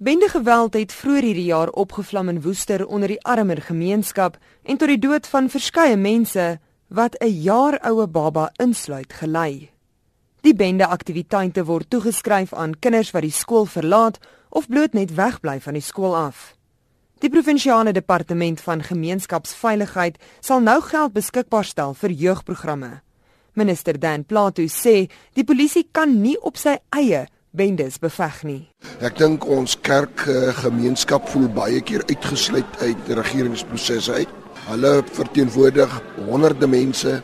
Bende geweld het vroeër hierdie jaar opgevlam in Woester onder die armer gemeenskap en tot die dood van verskeie mense wat 'n jaar oue baba insluit gelei. Die bende aktiwiteite word toegeskryf aan kinders wat die skool verlaat of bloot net wegbly van die skool af. Die provinsiale departement van gemeenskapsveiligheid sal nou geld beskikbaar stel vir jeugprogramme. Minister Dan Plato sê die polisie kan nie op sy eie bendes beveg nie. Ek dink ons kerkgemeenskap voel baie keer uitgesluit uit regeringsprosesse uit. Hulle verteenwoordig honderde mense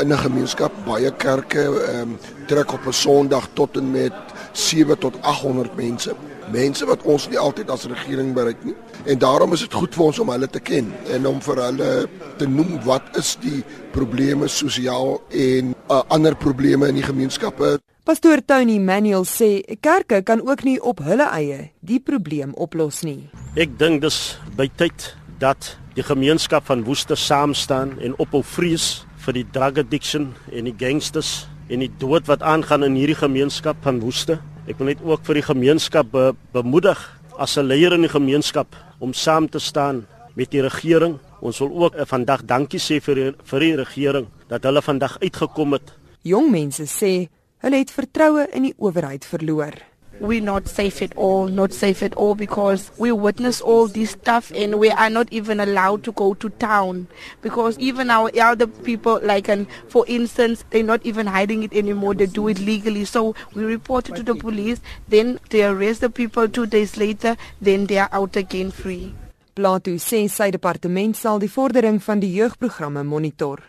in 'n gemeenskap. Baie kerke ehm um, trek op 'n Sondag tot en met 7 tot 800 mense. Mense wat ons nie altyd as regering bereik nie. En daarom is dit goed vir ons om hulle te ken en om vir hulle te noem wat is die probleme sosiaal en uh, ander probleme in die gemeenskappe. Pastoor Tony Manuel sê kerke kan ook nie op hulle eie die probleem oplos nie. Ek dink dis by tyd dat die gemeenskap van Woester saam staan en ophou vrees vir die drug addiction en die gangsters en die dood wat aangaan in hierdie gemeenskap van Woester. Ek wil net ook vir die gemeenskap be bemoedig as 'n leier in die gemeenskap om saam te staan met die regering. Ons wil ook uh, vandag dankie sê vir die, vir die regering dat hulle vandag uitgekom het. Jong mense sê Hulle het vertroue in die owerheid verloor. We're not safe at all, not safe at all because we witness all this stuff and we are not even allowed to go to town because even our elder people, like, and for instance, they're not even hiding it anymore, they do it legally. So we report it to the police, then they arrest the people two days later, then they are out again free. Plato sê sy departement sal die vordering van die jeugprogramme monitor.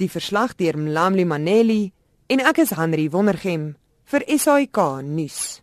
Die verslag deur Mlamli Maneli En ek is Henry Wondergem vir SAK nuus.